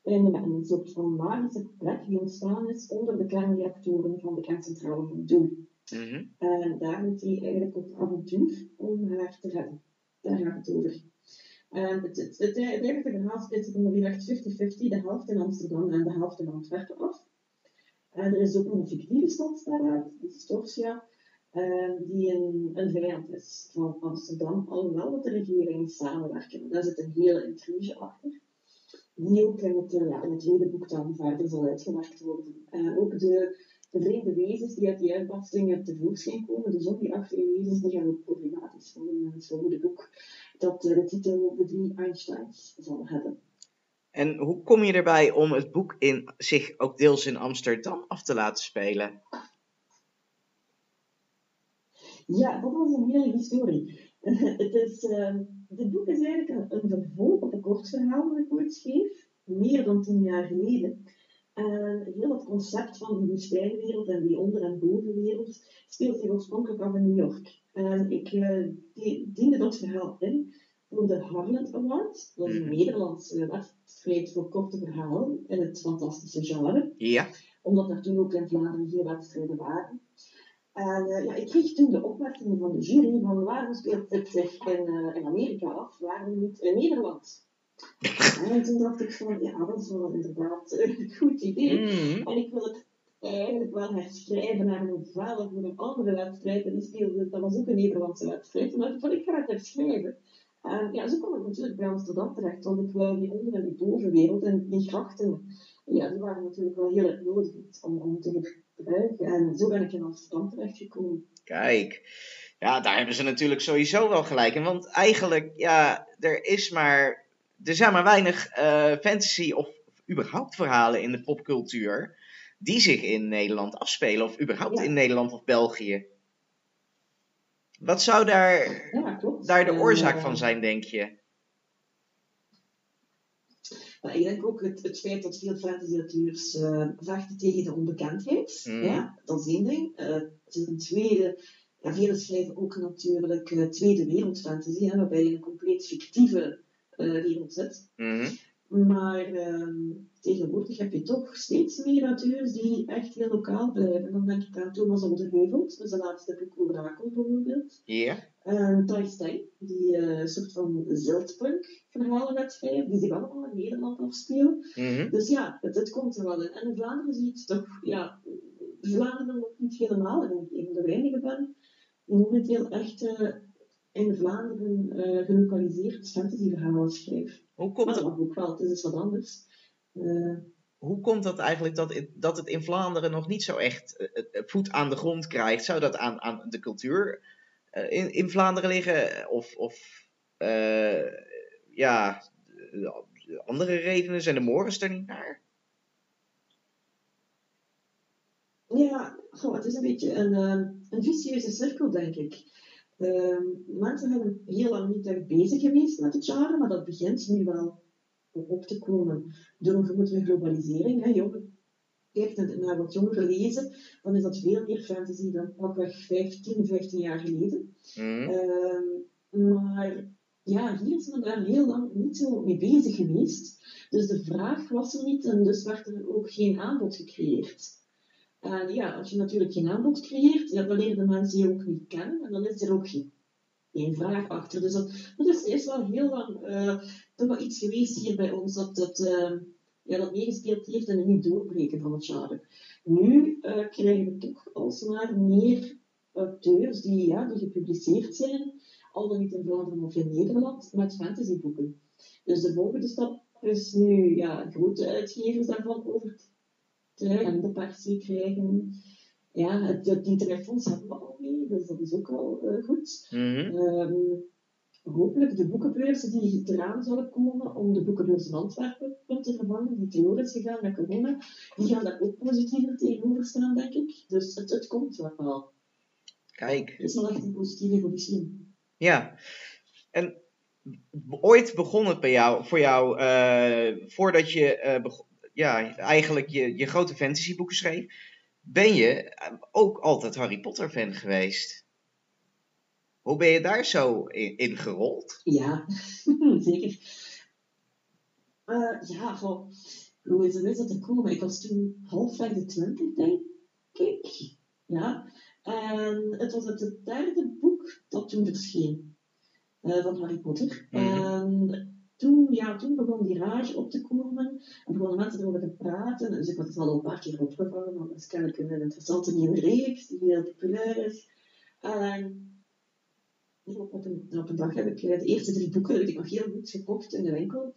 In een soort van magische plek die ontstaan is onder de kernreactoren van de kerncentrale van Doel. Mhm. En daar moet hij eigenlijk op avontuur om haar te redden. Daar gaat het over. En het, het, het, het verhaal splitst zich ongeveer echt 50-50, de helft in Amsterdam en de helft in Antwerpen af. En er is ook een fictieve stad daaruit, Distorsia, eh, die een, een vijand is van Amsterdam, alhoewel dat de regeringen samenwerken. Daar zit een hele intrige achter, die ook het, eh, ja, in het tweede boek dan verder zal uitgewerkt worden. En ook de, de vreemde wezens die uit die uitbarstingen tevoorschijn komen, de zombie-achtige wezens, die gaan ook problematisch worden het volgende boek, dat eh, de titel De Drie Einsteins zal hebben. En hoe kom je erbij om het boek in zich ook deels in Amsterdam af te laten spelen? Ja, dat was een hele historie. (laughs) het is, uh, dit boek is eigenlijk een, een vervolg op een kort verhaal dat ik ooit schreef, meer dan tien jaar geleden. En heel dat concept van die woestijnwereld en die onder- en bovenwereld speelt zich oorspronkelijk af in New York. En ik uh, die, diende dat verhaal in voor de Harland Award. Dat is een Nederlandse wedstrijd voor korte verhalen in het fantastische genre. Ja. Omdat er toen ook in Vlaanderen geen wedstrijden waren. En uh, ja, ik kreeg toen de opmerking van de jury van waarom speelt dit zich in, uh, in Amerika af, waarom niet in Nederland? en toen dacht ik van, ja, dat is wel inderdaad een goed idee. Mm. En ik wil het eigenlijk wel herschrijven naar een novelle voor een andere wedstrijd. En die speelde, dat was ook een Nederlandse wedstrijd. En dacht ik van, ik ga het herschrijven. En ja, zo kwam ik natuurlijk bij Amsterdam terecht, want ik wou die onder- en die bovenwereld en die grachten, ja, die waren natuurlijk wel heel erg nodig om, om te. En zo ben ik in Amsterdam terechtgekomen. Kijk, ja, daar hebben ze natuurlijk sowieso wel gelijk in. Want eigenlijk, ja, er is maar, er zijn maar weinig uh, fantasy of überhaupt verhalen in de popcultuur die zich in Nederland afspelen, of überhaupt Ja. in Nederland of België. Wat zou daar, Ja, daar de En, oorzaak eh, van zijn, denk je? Maar ik denk ook het, het feit dat veel fantasy-auteurs uh, vechten tegen de onbekendheid. Ja, dat is één ding. Uh, het is een tweede. Ja, velen schrijven ook natuurlijk uh, tweede wereldfantasy, hè, waarbij je een compleet fictieve wereld zit. Mhm. Maar ehm, tegenwoordig heb je toch steeds meer auteurs die echt heel lokaal blijven. Dan denk ik aan Thomas Oldeheuvelt, dus de laatste boek Orakel bijvoorbeeld. Ja. En Thijs Stijn, die eh, een soort van ziltpunk verhalen gaat schrijven, die zich allemaal in Nederland afspelen. Mhm. Dus ja, het, het komt er wel in. En in Vlaanderen zie je het toch, ja, Vlaanderen nog niet helemaal. En ik een van de weinigen ben die momenteel echt eh, in Vlaanderen eh gelokaliseerd fantasyverhalen schrijft. Hoe, komt Maar het, dat ook wel, het is dus wat anders. Hoe komt dat eigenlijk dat, het- dat het in Vlaanderen nog niet zo echt voet aan de grond krijgt? Zou dat aan, aan de cultuur in, in Vlaanderen liggen? Of, of eh, ja, eh, andere redenen? Zijn de morens er niet naar? Ja, goh, het is een beetje een, uh, een vicieuze cirkel, denk ik. Mensen hebben heel lang niet bezig geweest met het genre, maar dat begint nu wel op te komen door een grotere globalisering. Hè. Jongen, kijkt naar wat jongeren lezen, dan is dat veel meer fantasy dan pakweg 15, 15 jaar geleden. Mhm. Ehm, maar ja, hier zijn we daar heel lang niet zo mee bezig geweest. Dus de vraag was er niet en dus werd er ook geen aanbod gecreëerd. En ja, als je natuurlijk geen aanbod creëert, ja, dan leren de mensen je ook niet kennen en dan is er ook geen, geen vraag achter. Dus dat, dat is eerst wel heel lang uh, toch wel iets geweest hier bij ons dat, dat, uh, ja, dat meegespeeld heeft in het niet doorbreken van het genre. Nu uh, krijgen we toch alsmaar meer auteurs die, ja, die gepubliceerd zijn, al dan niet in Vlaanderen of in Nederland, met fantasyboeken. Dus de volgende stap is nu ja, grote uitgevers daarvan over te en de persie krijgen. Ja, het, die telefoons hebben we al mee, dus dat is ook wel uh, goed. Mhm. Um, hopelijk de boekenbeurzen die eraan zullen komen om de boekenbeurs in Antwerpen te vervangen, die teloor is gegaan met corona, die gaan daar ook positiever tegenover staan, denk ik. Dus het, het komt wel. Kijk. Het is wel echt een positieve evolutie. Ja. En ooit begon het bij jou, voor jou, uh, voordat je uh, begon, ja, eigenlijk je, je grote fantasyboeken schreef, ben je ook altijd Harry Potter fan geweest. Hoe ben je daar zo in, in gerold? Ja, (laughs) zeker. Uh, ja, goh, hoe is het dat gekomen? Ik was toen halfweg de twintig, denk ik. Ja. En het was het derde boek dat toen verscheen uh, van Harry Potter. Mhm. En toen, ja, toen begon die rage op te komen en begonnen mensen erover te praten. Dus ik had het al een paar keer opgevangen, want dat is kennelijk een interessante nieuwe reeks die heel populair is. En op een, op een dag heb ik de eerste drie boeken, heb ik nog heel goed gekocht in de winkel.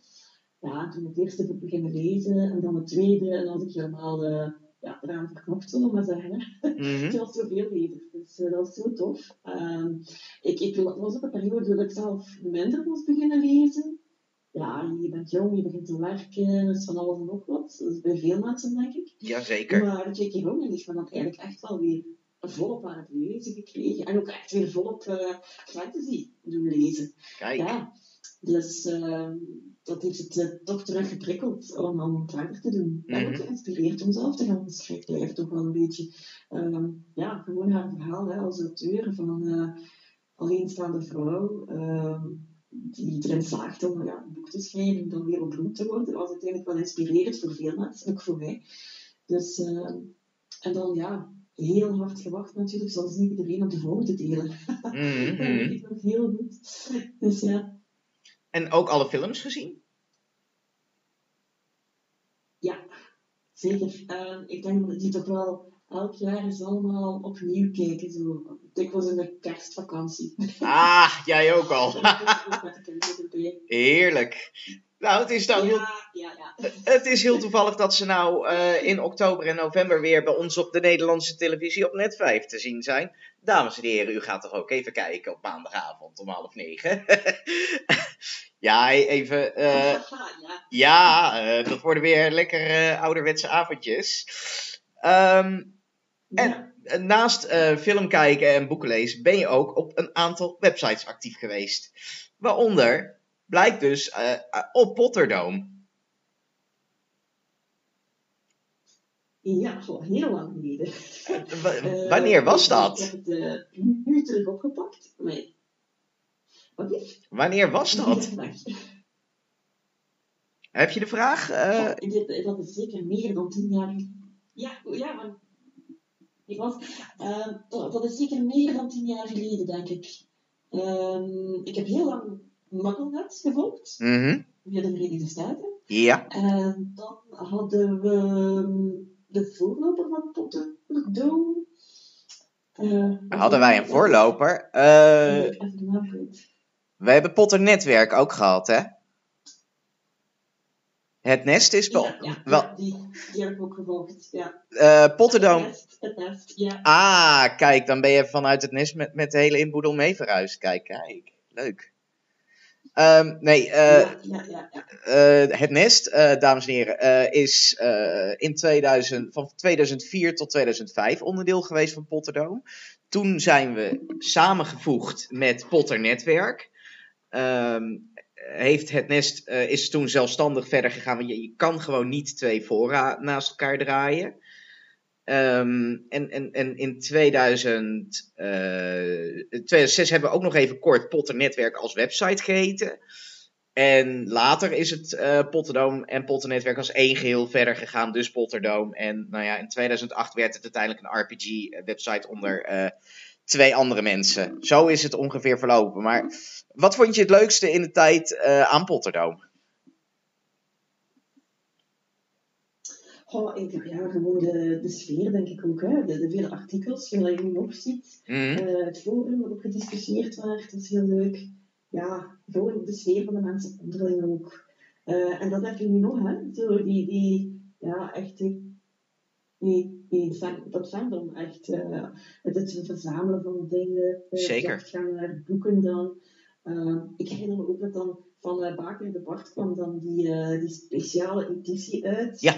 Ja, toen het eerste boek beginnen lezen en dan het tweede, en dan was ik helemaal uh, ja, eraan verknopt, zullen we maar zeggen. Mhm. (laughs) Het was zoveel lezers, dus uh, dat was zo tof. Um, ik, ik was op een periode dat ik zelf minder was beginnen lezen. Ja, je bent jong, je begint te werken, dus van alles en nog wat. Dat is bij veel mensen, denk ik. Jazeker. Maar J.K. Rowling is me dan eigenlijk echt wel weer volop aan het lezen gekregen. En ook echt weer volop uh, fantasy doen lezen. Kijk. Ja, dus uh, dat heeft het uh, toch terug geprikkeld om, om verder te doen. En ook geïnspireerd om zelf te gaan schrijven. Heeft toch wel een beetje, um, ja, gewoon haar verhaal hè, als auteur van uh, alleenstaande vrouw. Um, die erin slaagt om ja, een boek te schrijven en dan weer beroemd te worden, was uiteindelijk wel inspirerend voor veel mensen, ook voor mij. Dus, en dan ja, heel hard gewacht natuurlijk, zoals niet iedereen op de volgende delen. Mhm, (laughs) dat weet ik nog heel goed. Dus ja. En ook alle films gezien? Ja, zeker. Uh, ik denk dat die toch wel elk jaar eens allemaal opnieuw kijken. Zo. Dikwijls in de kerstvakantie. Ah, jij ook al. (laughs) Heerlijk. Nou, het is dan heel, ja, ja, ja. het is heel toevallig dat ze nou uh, in oktober en november weer bij ons op de Nederlandse televisie op Net 5 te zien zijn. Dames en heren, u gaat toch ook even kijken op maandagavond om half negen. (laughs) ja, even. Uh, ja, uh, dat worden weer lekker ouderwetse avondjes. Um, en naast film kijken en boeken lezen ben je ook op een aantal websites actief geweest. Waaronder blijkt dus uh, op Potterdome. Ja, al heel lang geleden. Uh, wanneer was dat? Ik heb het nu terug opgepakt. Nee. Wat is? Wanneer was dat? Heb je de vraag? Ja, dit, dat is zeker meer dan tien jaar. Ja, ja maar ik was, uh, dat, is zeker meer dan tien jaar geleden, denk ik. Um, ik heb heel lang Mugglenet gevolgd, mm -hmm. via de Verenigde Staten. Ja. En dan hadden we de voorloper van Potterdome. Uh, hadden wij een voorloper? Uh, even de naam kwijt. We hebben Potter Netwerk ook gehad, hè? Het nest is wel. Ja, ja, wel ja, die, die heb ik ook gevolgd. Ja. Uh, Potterdome. Het nest, het nest, ja. Ah, kijk, dan ben je vanuit het nest met, met de hele inboedel mee verhuisd. Kijk, kijk. Leuk. Um, nee, uh, ja, ja, ja. Uh, het nest, dames en heren, is in 2000, van 2004 tot 2005 onderdeel geweest van Potterdome. Toen zijn we samengevoegd met Potter Netwerk. Um, heeft het nest, is toen zelfstandig verder gegaan. Want je, je kan gewoon niet twee fora naast elkaar draaien. Um, en, en, en in 2000, uh, 2006 hebben we ook nog even kort Potter Netwerk als website geheten. En later is het uh, Potterdome en Potter Netwerk als één geheel verder gegaan, dus Potterdome. En nou ja, in 2008 werd het uiteindelijk een RPG-website onder uh, twee andere mensen. Zo is het ongeveer verlopen. Maar wat vond je het leukste in de tijd aan Potterdome? Ik, ja, gewoon de, de sfeer, denk ik ook. Hè. De, de vele artikels, zoals je nu ziet. Mm -hmm. uh, het forum waarop gediscussieerd werd, dat is heel leuk. Ja, gewoon de sfeer van de mensen onderling ook. Uh, en dat heb je nu nog, hè. Zo, die, die, ja, echt die, die, dat fandom, echt. Uh, het, het verzamelen van dingen. Zeker. gaan naar boeken dan. ik herinner me ook dat dan van Baker de Bart kwam dan die, die speciale editie uit. Ja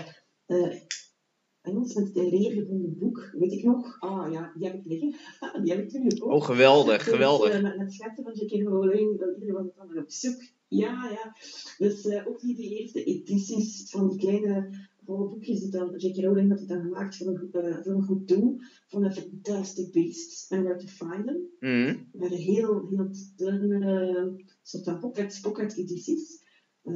uh, Engels met het leergebonden boek, weet ik nog. Ah ja, die heb ik liggen. (laughs) die heb ik toen gekocht. Oh, geweldig, dus, geweldig. Uh, met, met schetsen van J.K. Rowling, dat iedereen was het dan op zoek. Ja, ja. Dus uh, ook die, die eerste edities van die kleine boekjes die dan J.K. Rowling had die dan gemaakt voor een, voor een goed doel. Van de Fantastic Beasts and Where to Find Them. Mm. waren heel, heel dunne soort van pocket, pocket edities.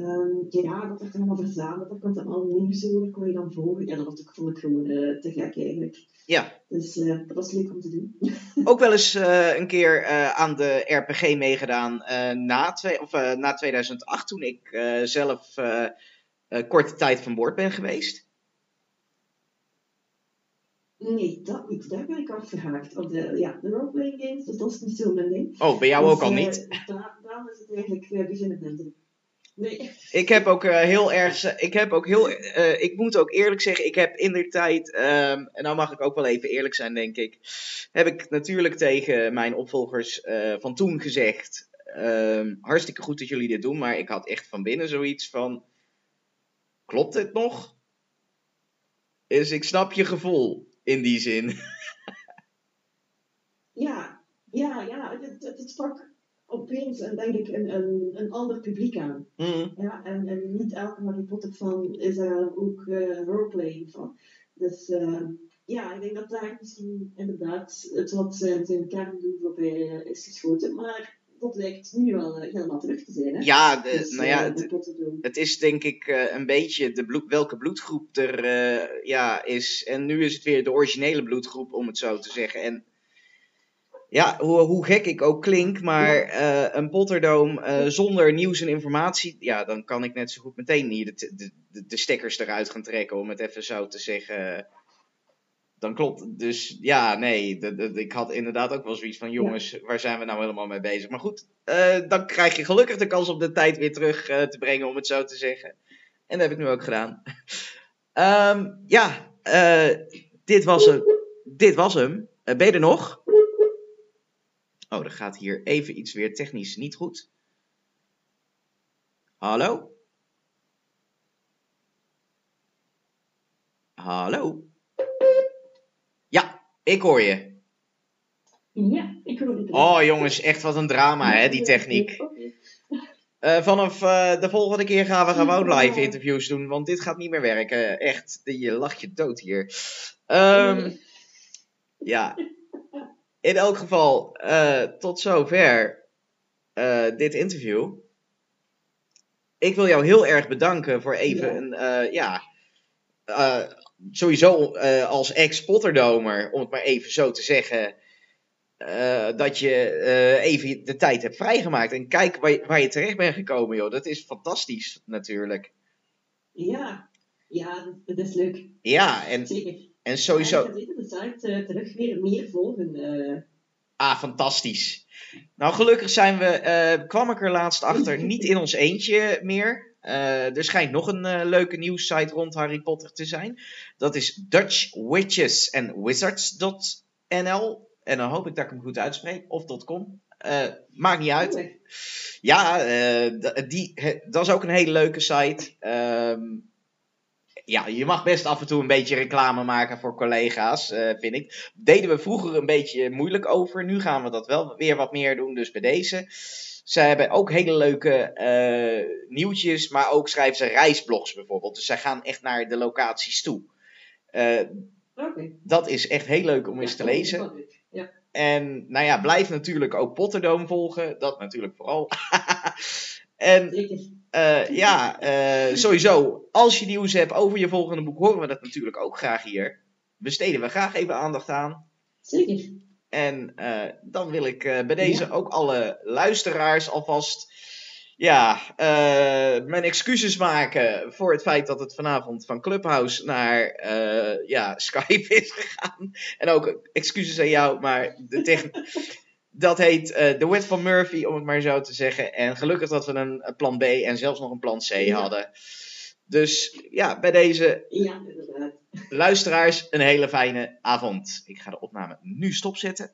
Um, ja, dat werd allemaal verzameld. Dat komt dan al nieuws kon je dan volgen. Ja, dat was ook, vond ik gewoon uh, te gek eigenlijk. Ja. Dus uh, dat was leuk om te doen. (laughs) ook wel eens uh, een keer aan de RPG meegedaan na, twee, of, na 2008, toen ik zelf korte tijd van boord ben geweest. Nee, dat niet. Daar ben ik afgehaakt. Op de, ja, de roleplaying games, dus dat is niet zo mijn ding. Oh, bij jou dus, ook al niet? Daar, daarom is het eigenlijk beginnen met Nee. Ik heb ook uh, heel erg. Ik heb ook heel. Uh, ik moet ook eerlijk zeggen, ik heb in de tijd. Um, en nou mag ik ook wel even eerlijk zijn, denk ik. Heb ik natuurlijk tegen mijn opvolgers uh, van toen gezegd. Um, hartstikke goed dat jullie dit doen, maar ik had echt van binnen zoiets van. Klopt dit nog? Dus ik snap je gevoel in die zin. (laughs) ja, ja, ja. Het, het, het sprak opeens en denk ik een, een, een ander publiek aan. Mm. Ja, en, en niet elke Harry Potter fan is daar ook uh, roleplaying van. Dus uh, ja, ik denk dat daar misschien inderdaad het wat zijn, zijn kerndoel voorbij is geschoten. Maar dat lijkt nu wel helemaal terug te zijn. Hè? Ja, de, dus, nou ja, het, is denk ik een beetje de bloed, welke bloedgroep er ja, is. En nu is het weer de originele bloedgroep, om het zo te zeggen. En ja, hoe, hoe gek ik ook klink, maar uh, een Potterdome uh, zonder nieuws en informatie, ja, dan kan ik net zo goed meteen hier de, de, de, de stekkers eruit gaan trekken, om het even zo te zeggen. Dan klopt. Dus ja, nee, ik had inderdaad ook wel zoiets van, jongens, ja. waar zijn we nou helemaal mee bezig? Maar goed, uh, dan krijg je gelukkig de kans om de tijd weer terug te brengen, om het zo te zeggen. En dat heb ik nu ook gedaan. um, (laughs) ja, dit was hem. Dit was hem. ben je er nog? Oh, er gaat hier even iets weer technisch niet goed. Hallo? Hallo? Ja, ik hoor je. Ja, ik hoor je. Oh jongens, echt wat een drama hè, die techniek. Uh, vanaf uh, de volgende keer gaan we gewoon live interviews doen, want dit gaat niet meer werken. Echt, je lacht je dood hier. Um, ja, in elk geval, uh, tot zover uh, dit interview. Ik wil jou heel erg bedanken voor even ja. een, uh, ja, sowieso als ex-Potterdomer, om het maar even zo te zeggen, dat je even de tijd hebt vrijgemaakt. En kijk waar je, waar je terecht bent gekomen, joh. Dat is fantastisch, natuurlijk. Ja, ja, dat is leuk. Ja, en... Zeker. En sowieso. Ja, ik de site uh, terug weer meer volgen. Uh... Ah, fantastisch. Nou, gelukkig zijn we, uh, kwam ik er laatst achter, niet in ons eentje meer. er schijnt nog een leuke nieuwssite rond Harry Potter te zijn. Dat is dutchwitchesandwizards.nl. En dan hoop ik dat ik hem goed uitspreek. Of .com. maakt niet uit. Oh, ja, die, dat is ook een hele leuke site. Um, ja, je mag best af en toe een beetje reclame maken voor collega's, uh, vind ik. Deden we vroeger een beetje moeilijk over. Nu gaan we dat wel weer wat meer doen. Dus bij deze. Ze hebben ook hele leuke eh, nieuwtjes, maar ook schrijven ze reisblogs bijvoorbeeld. Dus zij gaan echt naar de locaties toe. Eh, dat is echt heel leuk om eens te lezen. Ja. En nou ja, blijf natuurlijk ook Potterdome volgen. Dat natuurlijk vooral. (laughs) en Eh, ja, eh, sowieso, als je nieuws hebt over je volgende boek, horen we dat natuurlijk ook graag hier. Besteden we graag even aandacht aan. Zeker. En eh, dan wil ik bij deze ook alle luisteraars alvast ja, mijn excuses maken voor het feit dat het vanavond van Clubhouse naar ja, (laughs) Skype is gegaan. En ook excuses aan jou, maar de techn- (laughs) dat heet eh, de wet van Murphy, om het maar zo te zeggen. En gelukkig dat we een, plan B en zelfs nog een plan C Ja. hadden. Dus ja, bij deze Ja, luisteraars een hele fijne avond. Ik ga de opname nu stopzetten.